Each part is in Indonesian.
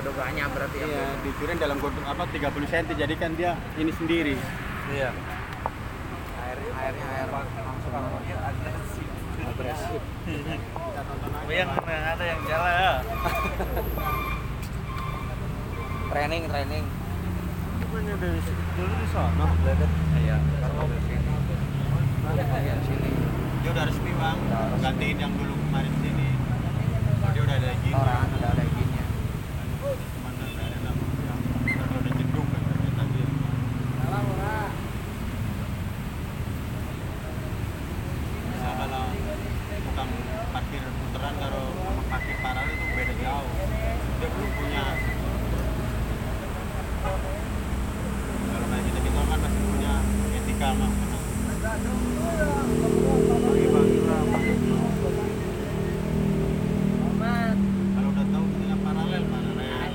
godoganya berarti ya. Iya, dicuriin dalam godong apa 30 cm jadi kan dia ini sendiri. iya. Air airnya air. Langsung agresif. Tapi yang yang ada yang jalan ya. Training training. Bukannya dari dulu di sana? Iya baru ke sini. Iya sini. Dia udah resmi bang, gantiin yang dulu kemarin sini. Dia udah ada gini. orang ada ada izinnya Mana ada nama yang udah udah jeduk kan ternyata dia. Bisa kalau bukan parkir puteran kalau sama parkir paralel itu beda jauh. Dia belum punya. Kalau kayak kita kita kan masih punya etika mah. Bagi-bagi lah. Kalau udah tahu punya paralel paralel.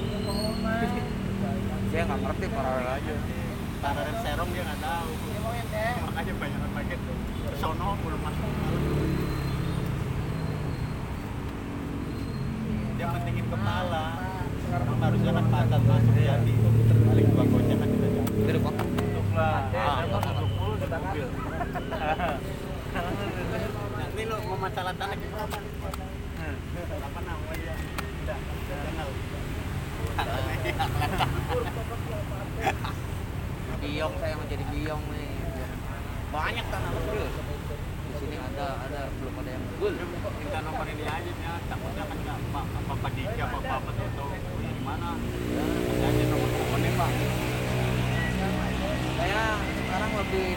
saya nggak ngerti paralel aja paralel serong dia nggak tahu makanya banyak yang pakai sono belum masuk dia pentingin kepala Harusnya kan pantat masuk jadi paling dua goceng kan kita itu di kotak Duduk lah Ah. Mau duduk dulu di mobil nah ini lo mau masalah tanah gimana apa namanya? Udah kenal. Biong saya mau jadi biong nih. Banyak tanah serius? Di sini ada ada belum ada yang full minta nomor ini aja ya. Takutnya kan nggak apa apa apa dika apa apa gimana Kasih aja nomor teleponnya pak saya sekarang lebih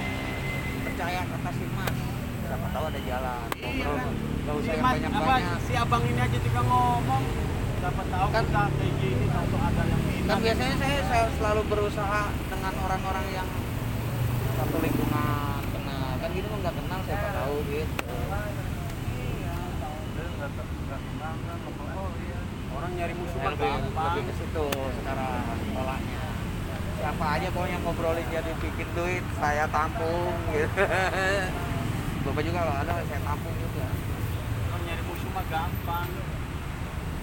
percaya kata si mas. Siapa tahu ada jalan. Ngobrol nggak usah yang banyak banyak si abang ini aja juga ngomong. Dapat tahu Kan- kita kayak gini tahu ada yang minat kan biasanya saya, saya selalu berusaha dengan orang-orang yang satu lingkungan kenal. Kan gitu kan nggak kenal siapa tahu gitu orang nyari musuh lebih, gampang ke situ sekarang polanya. Siapa aja pokoknya ngobrolin jadi bikin duit saya tampung gitu. Bapak juga kalau ada saya tampung juga. Orang nyari musuh mah gampang.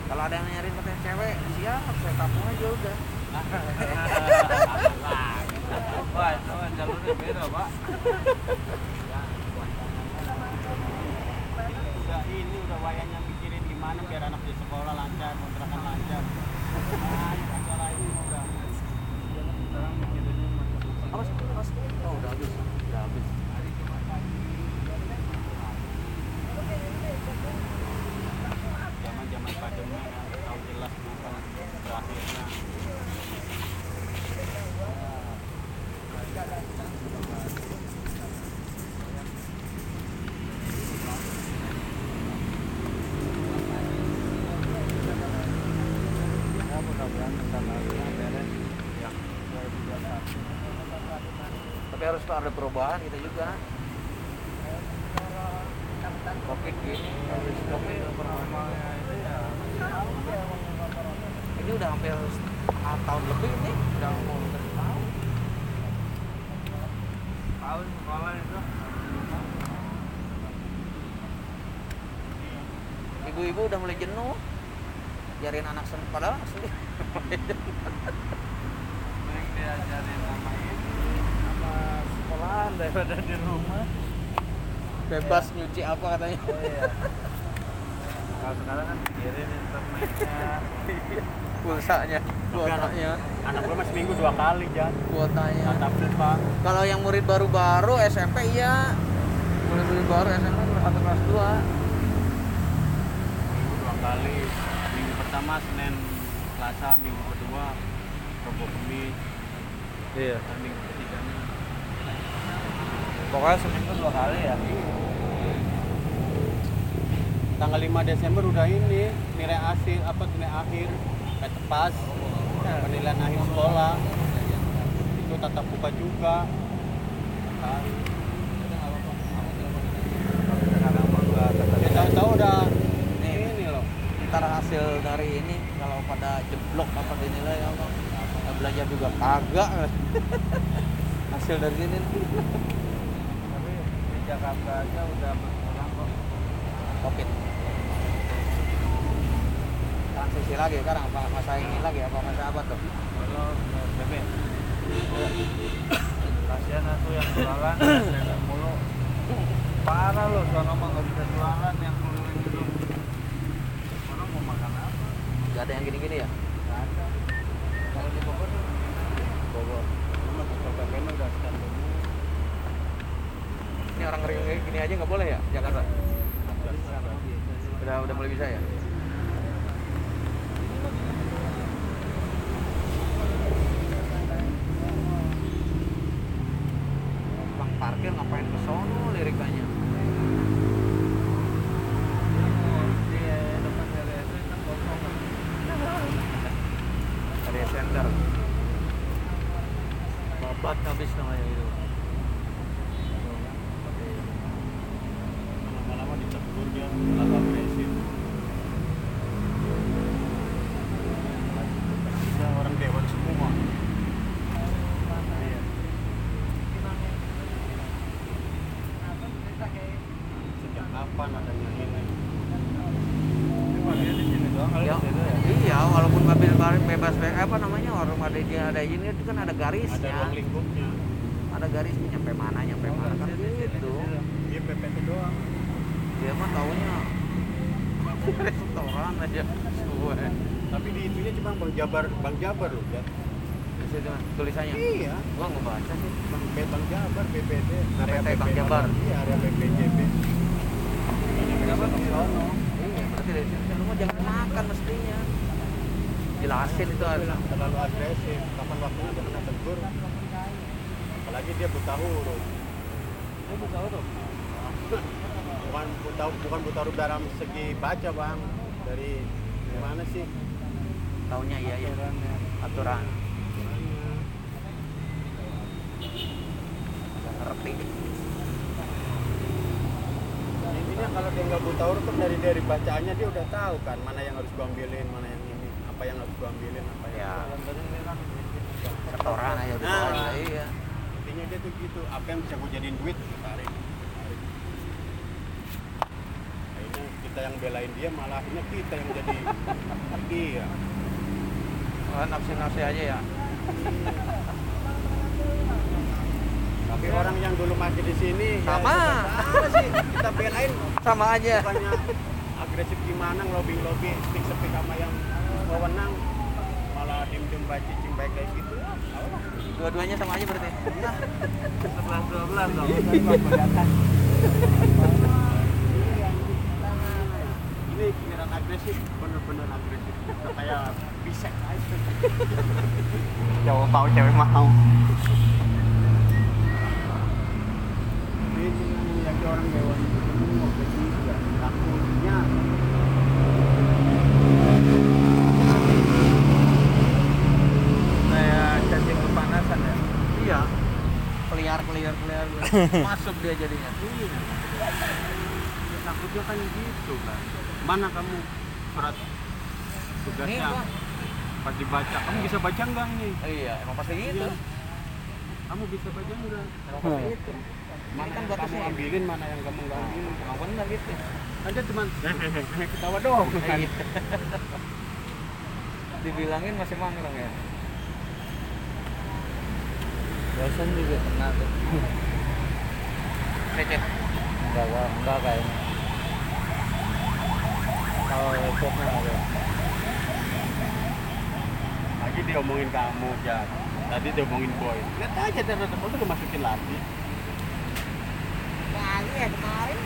Kalau ada yang nyari pakai cewek siap saya tampung aja udah. Wah, kan jalurnya beda, Pak. udah ini udah wayangnya gimana biar anak di sekolah lancar kontrakan lancar. Ah masalah ini udah. Sekarang mikirinnya macam apa sih mas oh udah habis. Udah habis zaman zaman pandemi kan tahu jelas kapan berakhirnya Ya, mudah-mudahan bentar lagi ya, beres. ya tapi harus ada perubahan kita juga. Covid gini habis covid Normalnya itu ya ini udah hampir setengah tahun lebih nih udah mau tahun tahun sekolah itu. Ibu-ibu udah mulai jenuh. Jariin anak sen padahal asli mending diajarin sama ini sama sekolahan daripada di rumah. bebas nyuci apa katanya. Iya. Kalau sekarang kan pikirin internetnya. pulsanya kuotanya. Anak gue masih minggu dua kali ya kuotanya. Kalau yang murid baru-baru SMP iya. Murid-murid baru SMP atau kelas 2 minggu dua kali. Minggu pertama senin selasa minggu kedua Rabu Kamis Iya. dan minggu Pokoknya seminggu dua kali ya. tanggal 5 Desember udah ini nilai hasil apa nilai akhir pas. Penilaian akhir sekolah. Itu tatap muka juga. Ya tahu-tahu udah nih ini loh. ntar hasil dari ini kalau pada jeblok apa dinilai apa nggak belajar juga. Kagak. Hasil dari di Jakarta aja udah berkurang kok. covid transisi lagi sekarang apa masa ini lagi apa masa apa tuh Kalau bebek. Kasihan aku yang jualan, kasihan mulu. Parah loh, sono mah nggak bisa jualan yang keliling itu. Sono mau makan apa? nggak ada yang gini-gini ya Nggak ada. Kalau di Bogor tuh Bogor Cuma ke bebeknya udah standar. Orang ngeri gini aja nggak boleh ya Jakarta? Udah udah mulai bisa ya bang parkir ngapain ke sono lirikanya di depan RS itu kan kosong kan. ada center babat habis namanya itu Lama-lama ditegur dia agak agresif. Kita orang dewan semua. Iya. Sejak kapan adanya ini? Cuma dia di sini doang kali Ya, di situ ya. iya walaupun bar- bebas be- apa namanya warung ada dia ada ini itu kan ada Ada garisnya ruang lingkupnya. ada garisnya nyampe mana nyampe mana kan gitu Dia PPT doang. dia mah taunya restoran aja Suwe. Tapi di itunya cuma Bang Jabar, Bang Jabar loh ya. situ mah tulisannya Iya. gua nggak baca sih Bang Bang Jabar PPT. Area PT Bang Jabar. Iya, area BPJB. Kenapa di sono? iya berarti dari situ lu mah jangan makan mestinya jelasin itu harus terlalu agresif. Kapan waktunya dia kena tegur. Apalagi dia buta huruf. Ini buka huruf. Bukan buta bukan buta huruf dalam segi baca bang. Dari gimana sih? taunya iya Aturannya. aturan ngerti Intinya kalau dia nggak buta huruf kan dari dari bacaannya dia udah tahu kan mana yang harus gua ambilin, mana yang apa yang harus gua ambilin, apa yang ya. sini. setoran aja udah Nah. iya. intinya dia tuh gitu. Apa yang bisa gue jadiin duit tarik akhirnya kita yang belain dia malah akhirnya kita yang jadi dia oh, nafsi-nafsi aja ya. Tapi orang yang dulu masih di sini Sama. ya, sama sih kita belain. Sama aja. Bukannya agresif gimana ngelobi lobi speak speak sama yang wewenang malah dim baca cicing baik kayak gitu. Ya dua-duanya sama aja berarti. Sebelas dua belas dong. ini giliran agresif bener-bener agresif. Kayak bisek aja. Cowok mau cewek mau ini yang orang dewan mau begini juga takutnya Kayak cacing kepanasan ya. iya keliar keliar keliar masuk dia jadinya. Iya. Ya, takutnya kan gitu kan mana kamu surat tugasnya? Pas dibaca kamu bisa baca enggak ini iya emang pasti gitu. Iya. kamu bisa baca enggak emang pasti gitu. Mana kan batasnya kamu ambilin mana yang kamu enggak ambilin. Emang bener gitu. Ada cuman ketawa dong kan? Iya. dibilangin masih manggung ya? Dosen juga pernah tuh. Receh Enggak, enggak, enggak kayaknya. Kalau lecetnya ada. lagi dia omongin kamu ya tadi dia omongin boy. Lihat aja ternyata kamu udah masukin lagi. Lagi ya kemarin.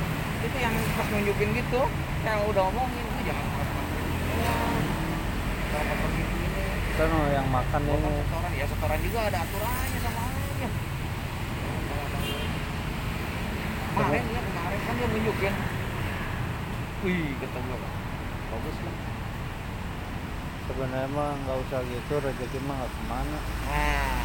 Itu yang pas nunjukin gitu. Saya udah omongin "Ah, jangan kalau motor gini Kan yang makan ini. setoran ya setoran juga ada aturannya sama aja kemarin ya kemarin kan dia nunjukin wih kata gue bagus lah Sebenarnya mah nggak usah gitu, rezeki mah nggak ke mana. nah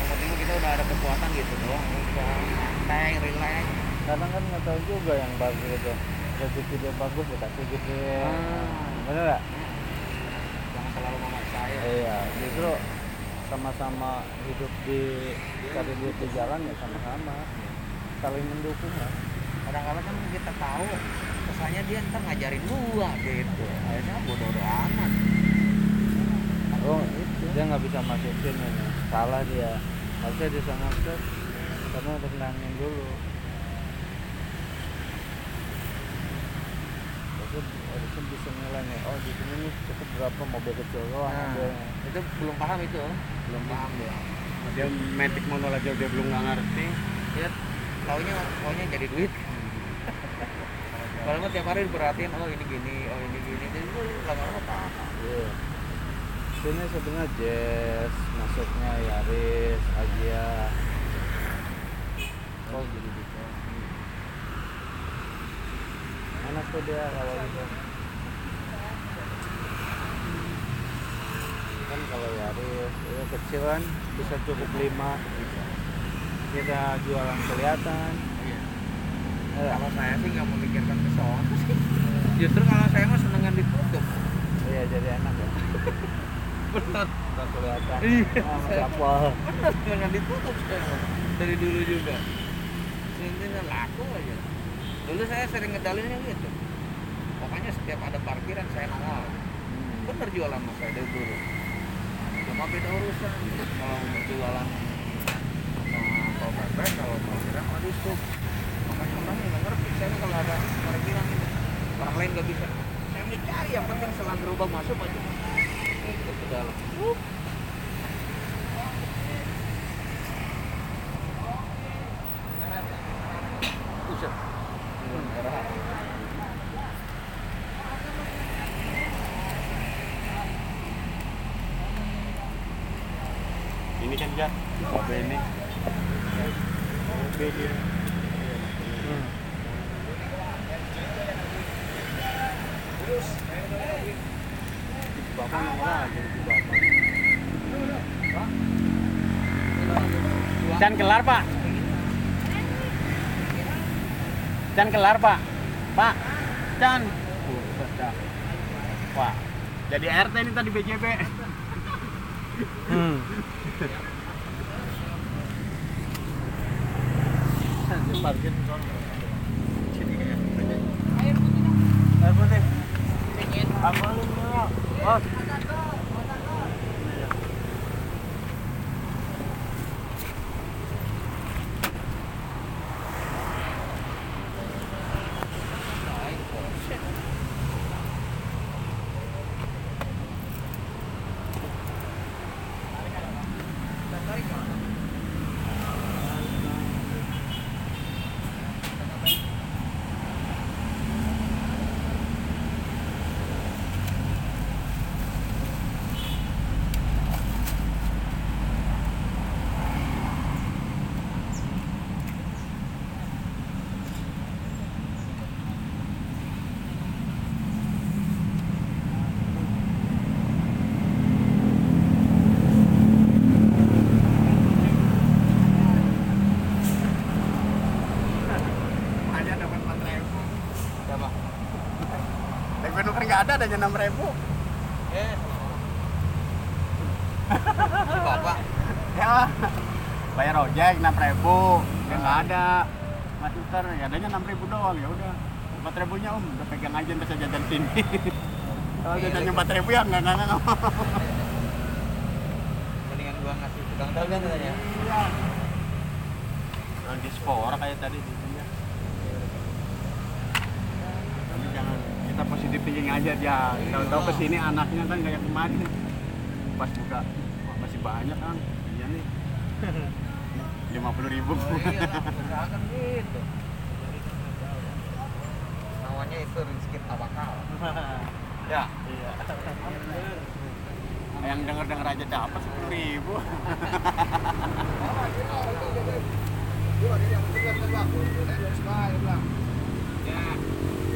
yang penting kita udah ada kekuatan gitu doang udah santai relax Kadang kan nggak tahu juga yang bagus itu. Rezeki dia bagus ya kasih gitu. Ah. Bener nggak? jangan terlalu memaksain Iya, justru sama-sama hidup di cari duit di jalan ya sama-sama saling mendukung lah. kadang-kadang kan kita tahu kesannya dia ntar ngajarin gua gitu. Akhirnya bodoh amat. Oh dia nggak bisa masukin ini. Salah dia. Harusnya dia set karena rendangin dulu. Harusnya bisa nilai nih oh di sini nih cukup berapa mobil kecil doang nah, mobilnya. itu belum paham itu. Belum paham dia. Dia metik mono aja dia belum nggak ngerti. Dia taunya taunya jadi duit kalau tiap hari perhatiin oh ini gini oh ini gini jadi gua lama-lama paham. Sini sebenarnya Jazz, masuknya Yaris, Agia. Oh jadi gitu. Enak tuh dia kalau gitu. Kan kalau Yaris, ya kecil kan bisa cukup lima. Kita jualan kelihatan. iya kalau saya sih nggak memikirkan ke sono sih justru kalau saya mah senengan ditutup iya jadi enak ya. bener Udah kelihatan. Iya. Ah, siapa? bener senengan ditutup saya dari dulu juga intinya laku aja dulu saya sering ngedalinnya gitu pokoknya setiap ada parkiran saya nongol Hmm. bener jualan mas saya dari dulu cuma beda urusan kalau mau jualan sama kalau kalau parkiran mah ditutup makanya orang nggak ngerti. Saya nih kalau ada parkiran ini orang lain nggak bisa. Saya mencari yang penting selang gerobak masuk aja. Itu ke dalam Uh. Buset. Hmm, merah. ini kan ya mobil ini mobil dia Hmm. bapak nongol aja di bapak Can kelar pak Can kelar pak Pak dah. Wah jadi RT ini tadi BJB Hmm. Parkir nggak ada adanya 6 ribu Eh. Bapak. Ya Bayar ojek 6 ribu Ya nggak ada Mas nuker ya adanya 6 ribu doang ya udah 4 ribunya om udah pegang aja saya jajan sini Kalau jajannya iya. 4 ribu ya nggak nggak nggak Mendingan gua ngasih tukang dagang katanya. Iya di spora kayak tadi di sini ya. Tapi jangan kita positif thinking aja ya. Tahu-tahu ke sini anaknya kan kayak kemarin. Pas buka wah, masih banyak kan. Iya nih. Lima puluh ribu. Oh iya, usahakan gitu. Namanya itu rizki tawakal. ya. Iya. Yang denger-denger aja dapat sepuluh ribu.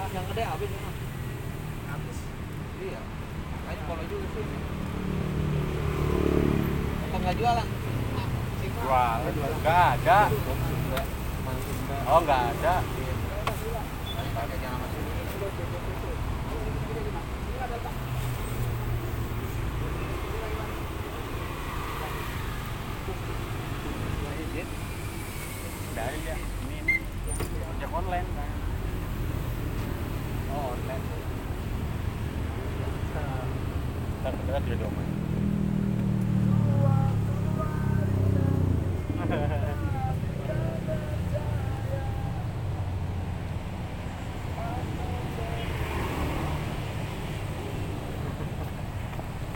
Jet. yang gede habis ya habis. Iya. Makanya kalau juga sih. Apa nggak jualan? Jual, nggak ada. Oh nggak ada. pakai jangan masuk Nggak ada. Ini ini ojek online. Oh online. Ntar kita tidak domain.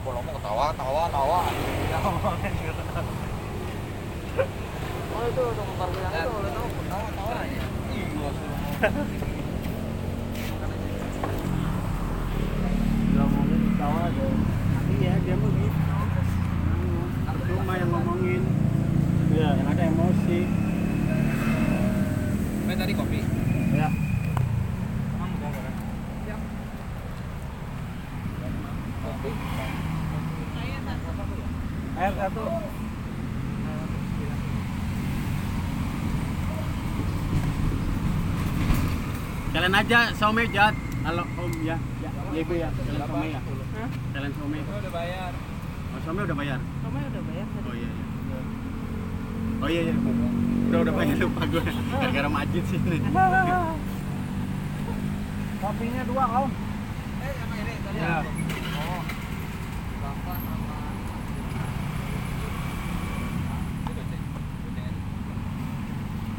kalau mau tawa tawa tawa oh itu dokter bilang itu udah tahu tawa tawa ya iya Nggak mau tawa aja. Iya dia mau gitu. Cuma yang ngomongin. Iya. Yang ada emosi. Main tadi kopi Ya. kopi Air satu. Kalian aja some jat. Halo Om ya. Ya, ya Ibu ya. Kalian some ya. Kalian some. udah bayar Oh, some udah bayar. Namanya udah bayar. Oh iya iya. Oh iya iya. Udah udah bayar lupa gue. Gara-gara majid sini. Kopinya dua kau. eh sama ini tadi Ya. oh bapak sama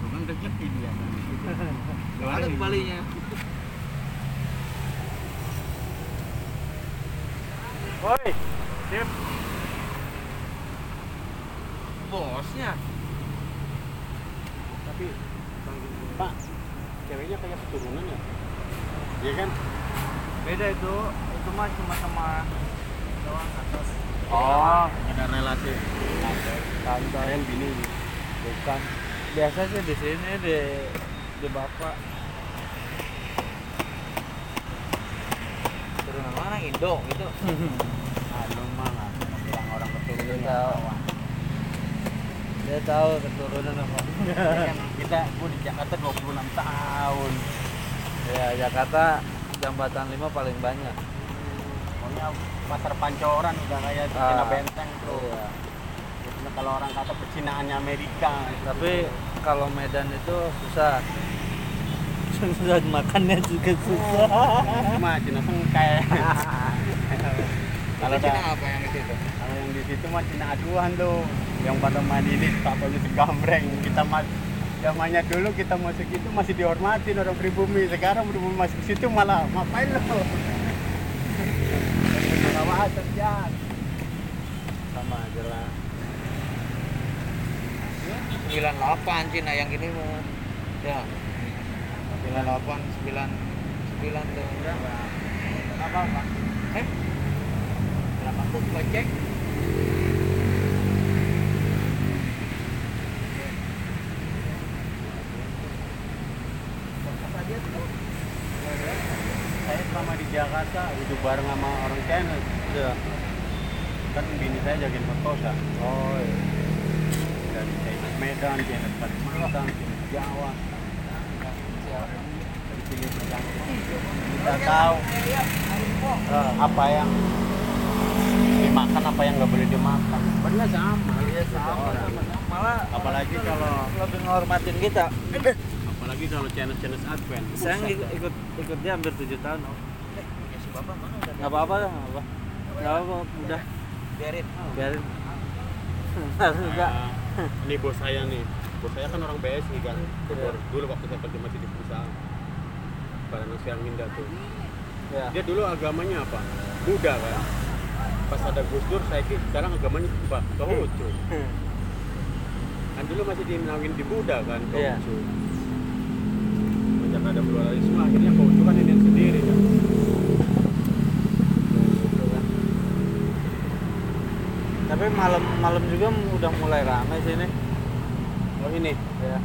Bukan rezeki dia. ada kembalinya Woi. Sip. bosnya Tapi Pak, ceweknya kayak keturunan ya? Iya kan? Beda itu. Itu mah cuma sama doang atas. Oh, ada relasi. Tante. Yang bini. Bukan. Biasa sih di sini di di bapak. turunan mana Indo gitu Anu mah nggak bilang orang keturunan. Dia tahu. Dia tahu keturunan apa. kita gue di Jakarta 26 tahun. ya Jakarta jambatan 5 paling banyak. Pokoknya pasar pancoran udah kayak di Ah. Cina Benteng tuh. Iya. Biasanya kalau orang kata pecinaannya Amerika. Tapi kalau Medan itu susah. Susah makannya juga susah. Cuma Cina sengkai. kalau Cina ada apa yang itu tuh kalau yang di situ mah Cina aduan tuh. Yang pada main ini tampaknya segambreng. Kita mas zamannya dulu kita masuk itu masih dihormatin orang pribumi. Sekarang pribumi masuk situ malah ngapain lo? Sama aja lah. 98 Cina yang ini ya 98 9 9 tuh berapa Apa eh berapa tuh gua cek Saya selama di Jakarta hidup bareng sama orang China. Ya. Kan bini saya jagain Merkosa. Oh, iya. dari China Medan, China Kalimantan, China Jawa. Dari sini kita tahu eh, apa yang dimakan, apa yang nggak boleh dimakan. Sebenarnya sama. Iya sama, sama. Malah Apalagi kalau lebih menghormatin kita. apalagi kalau China Advent. Saya ikut ikut, dia hampir tujuh tahun. Om. Mana udah Nggak apa-apa lah, nggak apa. Nggak apa, udah biarin biarin. Harus enggak. Kayak ini bos saya nih. Bos saya kan orang BSI kan. Iya. Dulu waktu saya kerja masih di perusahaan. Pada nasi Minda tuh. Ya. Dia dulu agamanya apa? Buddha kan. Pas ada Gus Dur, saya kira sekarang agamanya apa? Konghucu. Kan dulu masih dinawin di Buddha kan, Iya. Konghucu. Sejak ada pluralisme, akhirnya Konghucu kan ini sendiri kan. Gitu kan. Tapi malam-malam juga udah mulai ramai sini. Oh ini, Ya.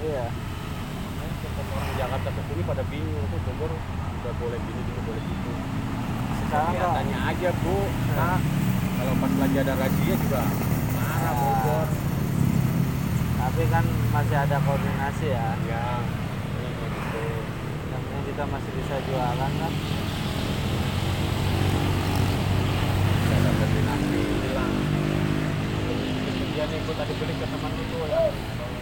iya orang Jakarta ke sini pada bingung tuh Bogor udah boleh gini gini boleh gitu. sekarang Ya, tanya aja bu. Nah, kalau pas lagi ada razia juga marah Bogor. tapi kan masih ada koordinasi ya Ya, ini kayak gitu. yang penting kita masih bisa jualan kan Bisa ada koordinasi hilang. Dia nih gue tadi beli ke teman itu ya. lama-lama.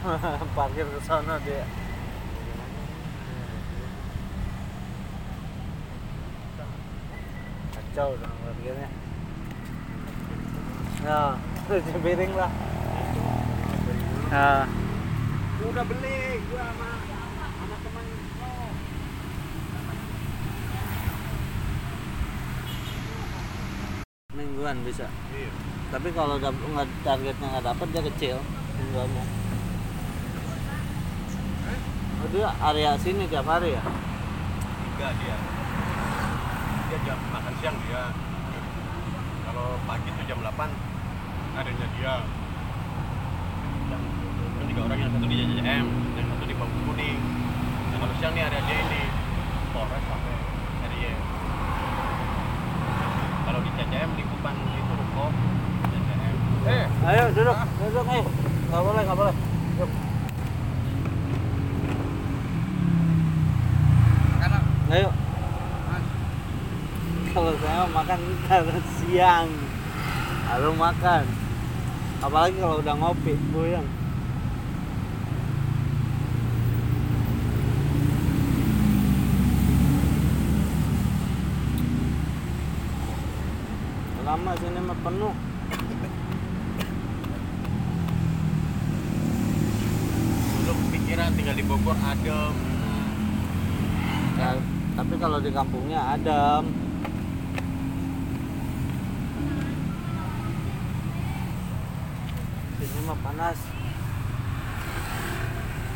parkir ke sana dia kacau dong parkirnya nah cuci piring lah. Nah. Udah beli gua sama sama teman. Mingguan bisa. Iya. tapi kalau nggak targetnya nggak dapat dia kecil mingguannya. Oh, dia area sini tiap hari ya? Enggak dia. Dia jam makan siang dia. Kalau pagi itu jam 8 adanya dia. Yang kan tiga orang yang satu di JJM, yang satu di Bangku Kuning. Nah, kalau siang nih ada dia Polres sampai RY. Kalau di CCM di Kupang itu ruko JJM. Eh, ayo duduk duduk eh nggak boleh nggak boleh Duduk. ayo kalau saya makan karena siang baru makan apalagi kalau udah ngopi goyang lama sini mah penuh dulu pikiran tinggal di Bogor adem. Ya, tapi kalau di kampungnya adem. Sini mah panas.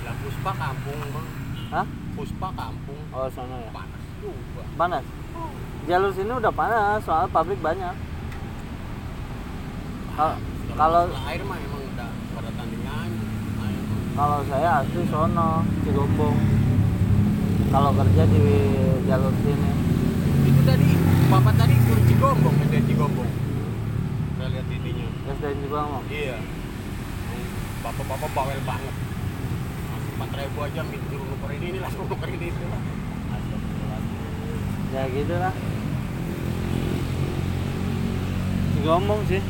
Lah Puspa kampung, Bang. Hah? Puspa kampung. Oh, sana ya. Panas juga. Panas. Jalur sini udah panas, soal pabrik banyak. Kalau kalau air mah emang udah pada tandingan kalau saya asli sono, Cigombong. Kalau kerja di jalur sini. itu tadi bapak tadi kurang cigombong SD cigombong saya lihat ininya SDN Cigombong. iya bapak-bapak bawel banget empat ribu aja minta suruh nuker ini ini langsung nuker ini itu lah Ya gitu lah. Cigombong sih.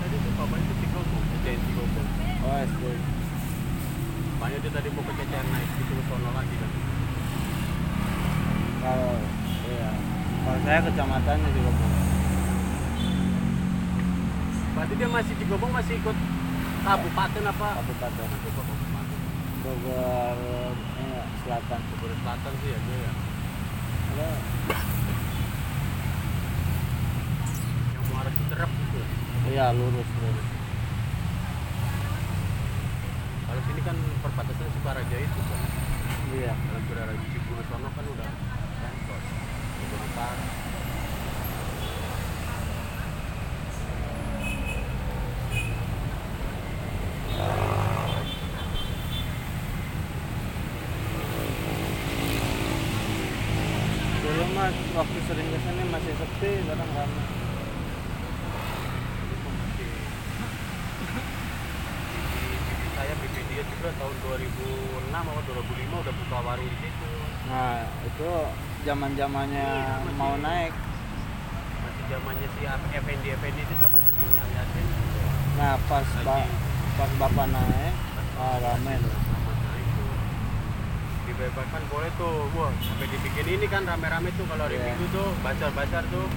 tadi tuh bapak itu cigombong SD cigombong Oh, SD. banyak dia tadi mau ke CCR naik disuruh sono lagi kan Kalau iya. Kalau saya kecamatannya Cigombong. berarti dia masih cigombong masih ikut kabupaten apa Kabupaten Bogor eh, Selatan. Bogor Selatan sih ya dia ya yang mau arah Citerep gitu iya lurus lurus. kalau sini kan perbatasan Sukaraja itu kan Iya. kalau berada di Cibulu sono kan udah Pemkot Bogor Utara Dulu mas waktu sering ke sini sepi, kadang ramai. saya bikin dia juga tahun 2006 atau 2005 udah buka warung di situ Nah itu zaman zamannya mau naik. masih zamannya si Effendi Effendi itu siapa sebelumnya Yasin Nah pas ba pas bapak naik, ah, ramai tuh. Tuh dibebaskan boleh tuh wah sampai dibikin ini kan rame-rame tuh kalau hari Iya. minggu tuh bacar-bacar tuh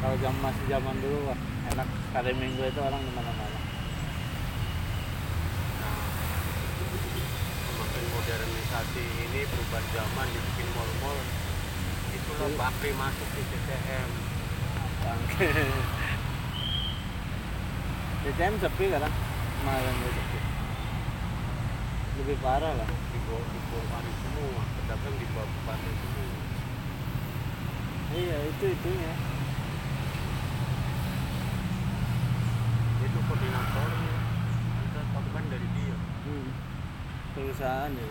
Kalau jam masih zaman dulu wah, enak hari minggu itu orang di mana-mana. semakin modernisasi ini perubahan zaman dibikin mall-mall itulah Iya. Bakri masuk di CCM Bangke. DCM sepi kadang, malam itu sepi. Lebih parah lah. Di bawah di bawah panik semua. Pedagang di bawah panik semua. Iya itu itunya. Itu koordinatornya kita korban dari dia. Hmm. perusahaan ya.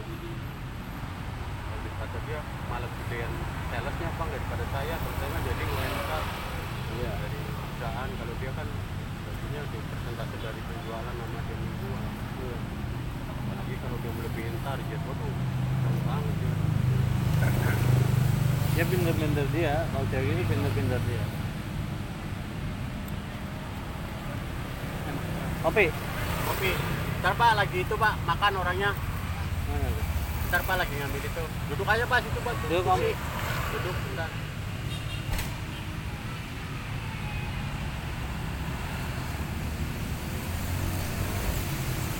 Kalau kata dia malah gedean salesnya apa nggak daripada saya kalau saya kan jadi ngelengkap. Iya. Dari perusahaan kalau dia kan gajinya di persentase dari penjualan sama dia menjual iya. Apalagi kalau dia melebihin target. Waduh jauh banget dia. Ya pinter-pinter dia. Kalau cewek ini pinter-pinter dia. Kopi. Kopi. Ntar pak lagi itu pak makan orangnya. Ntar pak lagi ngambil itu. Duduk aja pak situ pak. Duduk, kursi. duduk bentar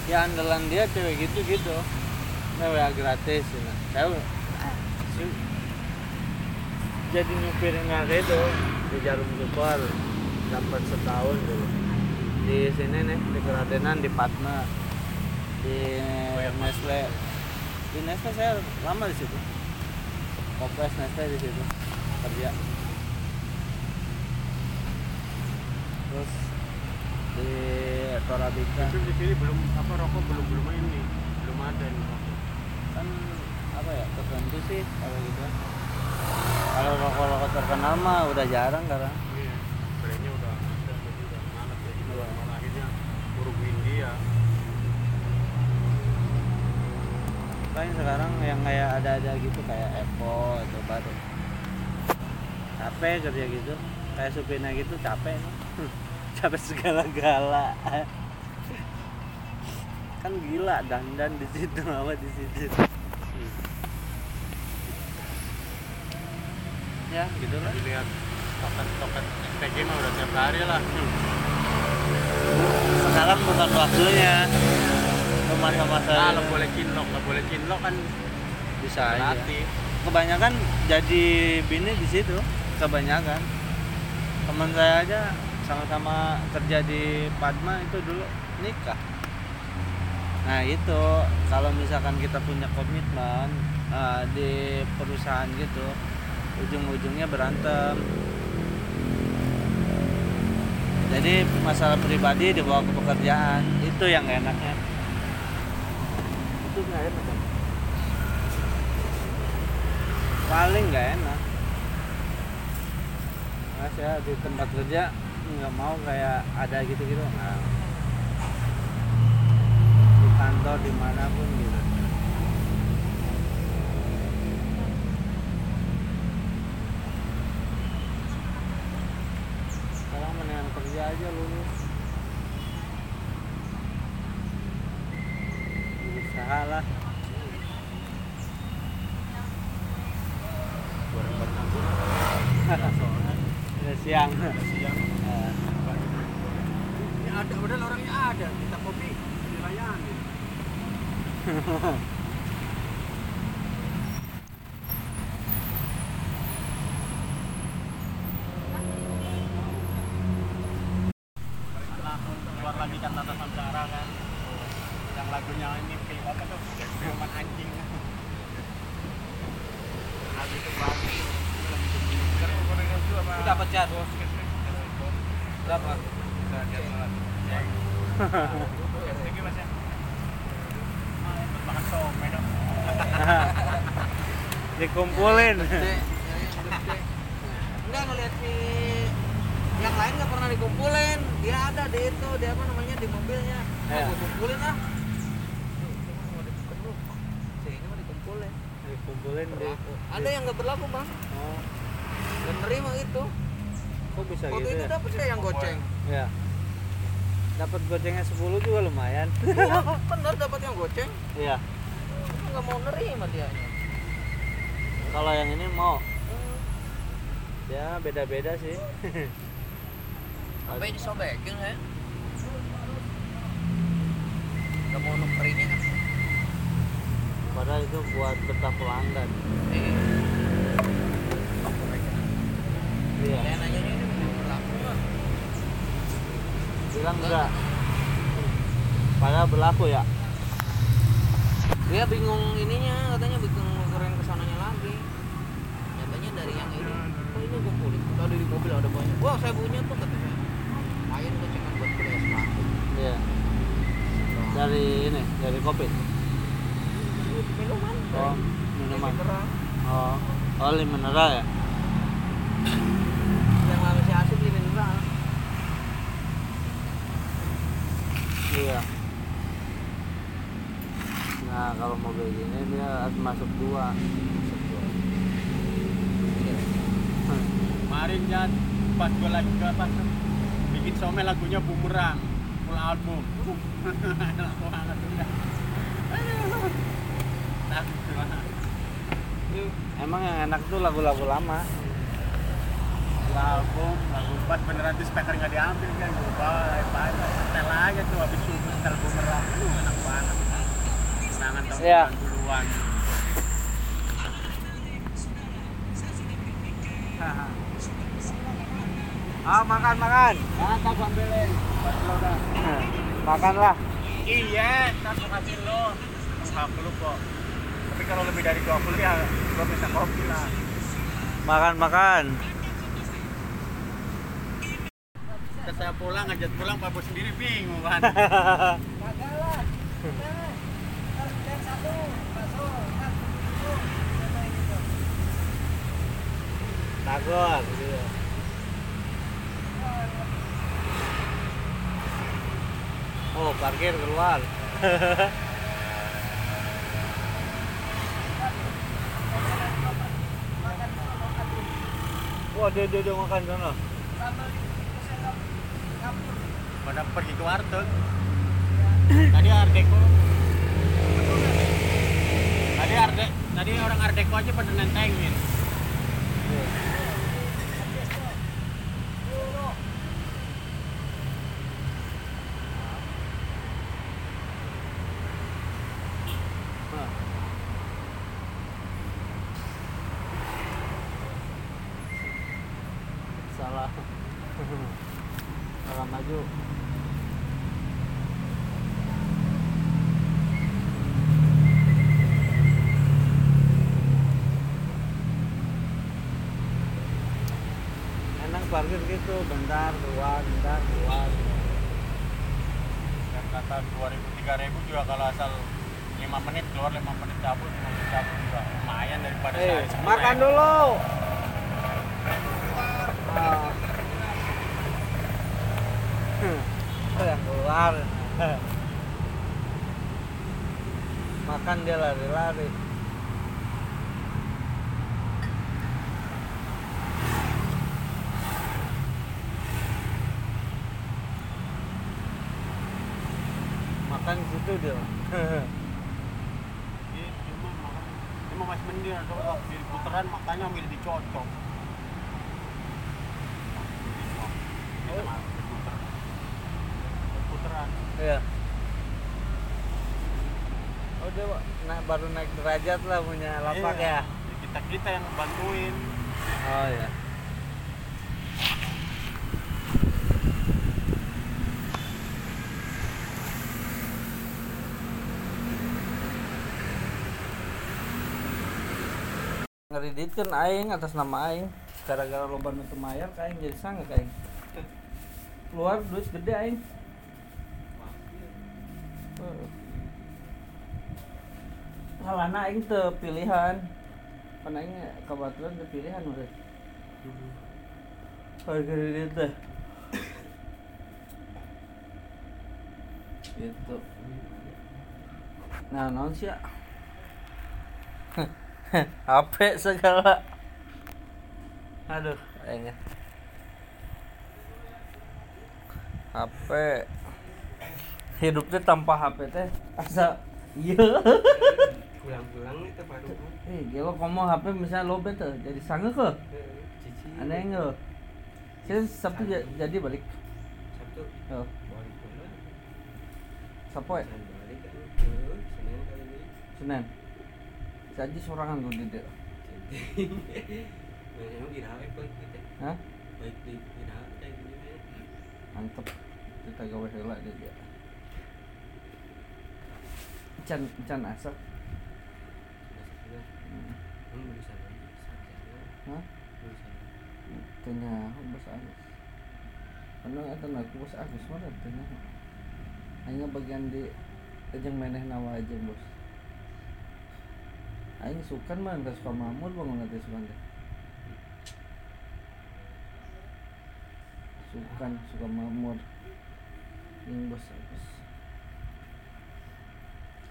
ya andalan dia cewek gitu gitu. Nah gratis ya. si- jadi nggak itu di jarum super dapat setahun dulu di sini nih di Keradenan di Padma di Nestle. Di Nestle saya lama di situ. Kopes Nestle di situ kerja. Terus di Torabika itu di sini belum apa rokok belum belum ini belum ada nih rokok. Kan apa ya tertentu sih kalau gitu. Kalau rokok-rokok terkenal mah udah jarang sekarang. Iya brandnya udah ada jadi udah malas jadi Iya. malah akhirnya uruguin dia paling sekarang yang kayak ada-ada gitu kayak Apple itu baru capek kerja gitu kayak supirnya gitu capek. nih capek segala-gala. Kan gila dandan di situ apa di situ. Ya gitu lah. Tadi lihat toket-toket SPG mah udah tiap hari lah. Sekarang bukan waktunya. Itu masa-masa nah lo boleh cinlok nggak boleh cinlok kan. Bisa aja. Gratis kebanyakan jadi bini di situ. Kebanyakan. Teman saya aja sama-sama kerja di Padma itu dulu nikah. Nah itu kalau misalkan kita punya komitmen eh, di perusahaan gitu ujung-ujungnya berantem. Jadi masalah pribadi dibawa ke pekerjaan itu yang nggak enaknya. Itu nggak enak Bang. paling nggak enak. Nah, saya di tempat kerja nggak mau kayak ada gitu-gitu nggak. Di kantor di mana pun gitu. Sekarang mendingan kerja aja lulus berusaha lah goreng-goreng anggur udah siang siang Eh, ya ada udah orangnya ada kita kopi dilayani keluar lagi kan Tata Samsara kan yang lagunya ini film apa tuh filman anjing lagu itu bagus Lu dapat cat berapa makan somai dong dikumpulin Enggak ngeliat si yang lain nggak pernah dikumpulin. Dia ada di itu, dia apa namanya di mobilnya. Mau gua kumpulin ah. Dikumpulin. dikumpulin di. Ada yang nggak berlaku bang. oh Dan nerima itu. kok bisa Waktu gitu itu ya dapet saya yang goceng. Ya dapat gocengnya 10 juga lumayan Iya, bener dapat yang goceng. iya Nggak mau nerima dia. kalau yang ini mau ya beda-beda sih Sampai disobekin ya. Nggak mau nukerinnya kan. padahal itu buat betah pelanggan Iya. iya Saya nanya ini belum berlaku nggak? Bilang enggak. Padahal berlaku ya. Dia bingung ininya katanya bingung keren ke sananya lagi. Nyatanya dari yang ini. Oh ini gue kulit tadi di mobil ada banyak. Wah saya punya tuh katanya. Main gue cekan buat beli es batu. Iya. Dari ini, dari kopi. minuman. Oh, minuman. Oh, oh li mineral ya? yang masih asik beli mineral Iya. Nah, kalau mobil gini dia harus masuk dua. Hmm. Kemarin Jan, pas gue lagi ke pas bikin somel lagunya bumerang full album. Enak udah. Banget. Emang yang enak tuh lagu-lagu lama. Full album, lagu buat beneran tuh speaker nggak diambil kan gue bawa banyak setel aja tuh habis subuh setel bumerang. Aduh enak banget. Kenangan tahun Iya. 90-an. Ah, makan makan. Mantap lo dah. Makanlah. Iya, gue kasih lo 40 kok. Tapi kalau lebih dari 20 ya gue minta kopi lah. Makan makan. Terus saya pulang, ngajak pulang, Pak Bos sendiri bingung kan. Takut. Gitu. Oh, parkir keluar. Wah, dia dia, dia makan sana. Pada pergi ke warteg. Tadi Ardeko. Tadi Arde, tadi orang Ardeko aja pada nentengin. Nah. Salah. Salah maju. Enak parkir gitu, bentar keluar, bentar keluar. Kata 2000 3000 juga kalau asal 5 menit keluar 5 menit cabut 5 menit cabut juga lumayan daripada Eh, sehari sepuluh makan ya. dulu. Ah. Hmm, yang keluar. Makan dia lari-lari. Situ dia. Mah mah masih mending atau di putaran makanya ambil dicocok. Berputaran. Iya. Oh dia naik, baru naik derajat lah punya lapak Iya. ya. Kita kita yang bantuin. Oh ya. Ngeriditkan aing atas nama aing. Gara-gara loba nutup mayar aing jadi sange ka aing. Keluar duit gede aing. Halana aing teu pilihan. Kan aing kebetulan teu pilihan udah harga diri teh. Gitu. Nah non sih HP segala. Aduh kayaknya. HP hidupnya tanpa HP teh asa iya. Pulang-pulang itu baru. Eh kalau kamu HP misalnya lo tuh jadi sange ke? Aneh nggak saya sabtu ja- jadi balik. Sabtu. Oh balik mana sapoe. Senin senin saji sorangan gue memang dirawat kok kita hah mantep kita gawe heula dia dia can can asa Emang jurusan apa? Sarjana. Hah? Tanya bos Agus. Anu eta aku bos Agus mah tanya. Hanya bagian di jeung meneh nawa aja bos. Aing sukan mah entah suka mamur bangun nanti sukan teh. Sukan suka mamur. Yang bos Agus.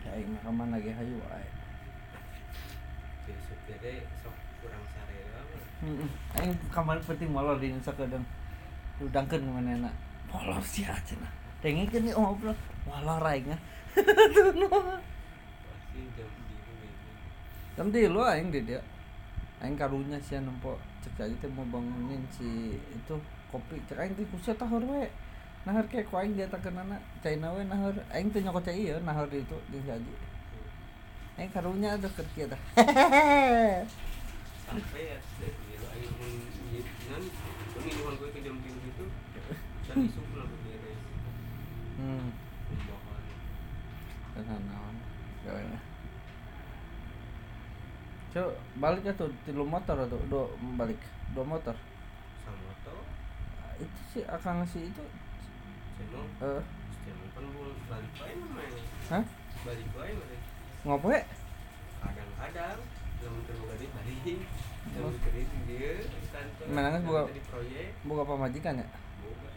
Ya aing mah kaman lagi hayu ae. Jadi supirnya sok kurang sare doang. Aing kamar penting molor di nusa kadang. Udangkeun ka manehna. Molor sia cenah. Tengikeun nih ngobrol. Molor aing ah. Pasti jam biru ini. Jam di lu aing di dia. Aing karunya sia nempo cek aja teh mau bangunin si itu kopi cek aing teh kusia tahur we. Nahar ke ku aing dia takeunana cai we nahar. Aing teh nyokot cai ieu nahar di itu di saji. Aing karunya ada kieu tah. Sampai ya biru ayo menyiapkan pemilihan gue ke jam biru itu dan lah beres. Hmm. Pembahasan. Tenan naon. Gawe na. Cuk, balik atuh tilu motor atuh, do balik. Dua motor. Sama motor. Ah, Itu sih akang si itu Cemong. eh Cemong kan belum balik wae namanya. hah? Balik wae mereka. Ngopo kadang-kadang belum terbuka di balik belum kredit dia di kantor Menangan buka- di proyek Buka pamajikan ya? buka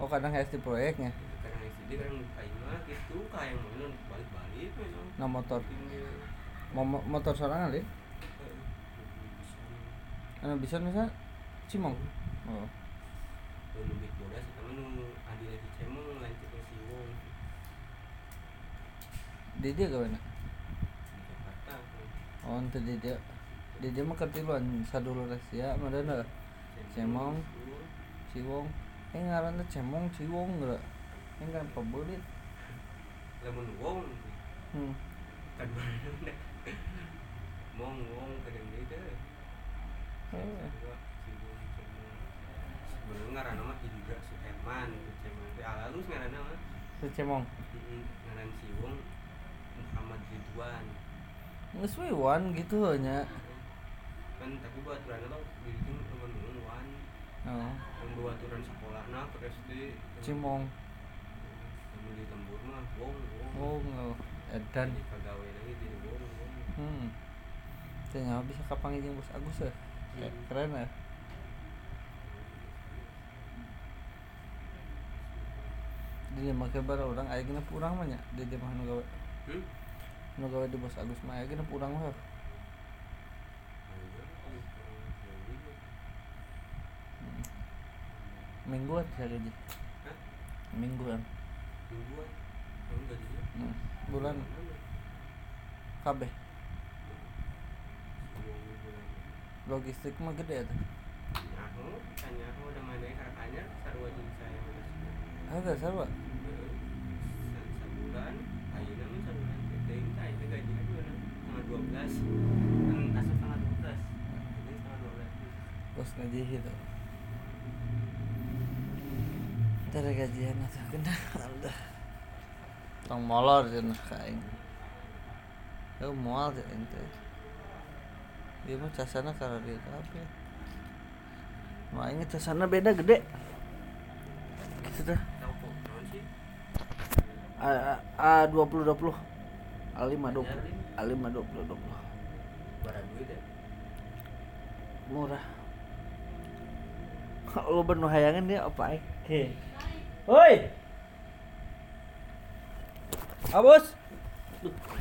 Oh kadang HSD proyeknya. kadang SD kadang kaimah gitu kayak balik-balik Nah motor. Ini, Mo- motor sorangan deh. eh, bisa. Anu bisa misal Cimong. Oh. Lebih bodas nu adi lagi cemong ke siwong Di dia gawe na. di Jakarta Oh ente di dia. Di dia mah sadulu rahasia madana Cemong. Sur, Ciwong. Eh ngaranna Cemong Ciwong geura. Ini kan pebeulit. lamun wong Hmm. kan mana mong wong kadang dia Eh. sebenarnya ngaranna mah Indra Suherman Cemong teh alalus ngaranna mah Si Cemong. Ngaran Siwong Muhammad Ridwan we wan gitu nya. kan tapi buat aturan lo di itu teman teman wan Oh. yang buat aturan sekolah nah ke SD Cimong. yang di lembur mah wong wong Oh, nggak. Edan. di pegawai lagi jadi wong Hmm. Tanya bisa kapan jeung Bos Agus ya? Eh, keren ya. Dia make bara orang aya gina urang mah nya. Di dia mah nu gawe. hmm? Nu gawe di Bos Agus mah aya gina urang mah. Mingguan saya gaji. Hah? Mingguan. mingguan gajinya Hmm. Bulan kabeh. Sepuluh bulan. Logistik mah gede atuh. Nyaho, tanya aku udah mana kakaknya sarua jeung saya udah Ada sarua. sebulan ayeuna mah sabulan teh teuing tah itu gaji aku tanggal 12 kan asup tanggal 12 jadi tanggal 12 Bos gaji itu. Dari gajian atau kena Allah. Tong molor cenah ka aing. Eu teh ente. Dia mah casana karena dia. Mau aing casana beda gede. Gitu dah. A dua puluh dua puluh. A lima dua puluh. A lima dua puluh dua puluh. ya Murah. Lu bener hayangan dia apa aing? He. Woi. Abus. tarik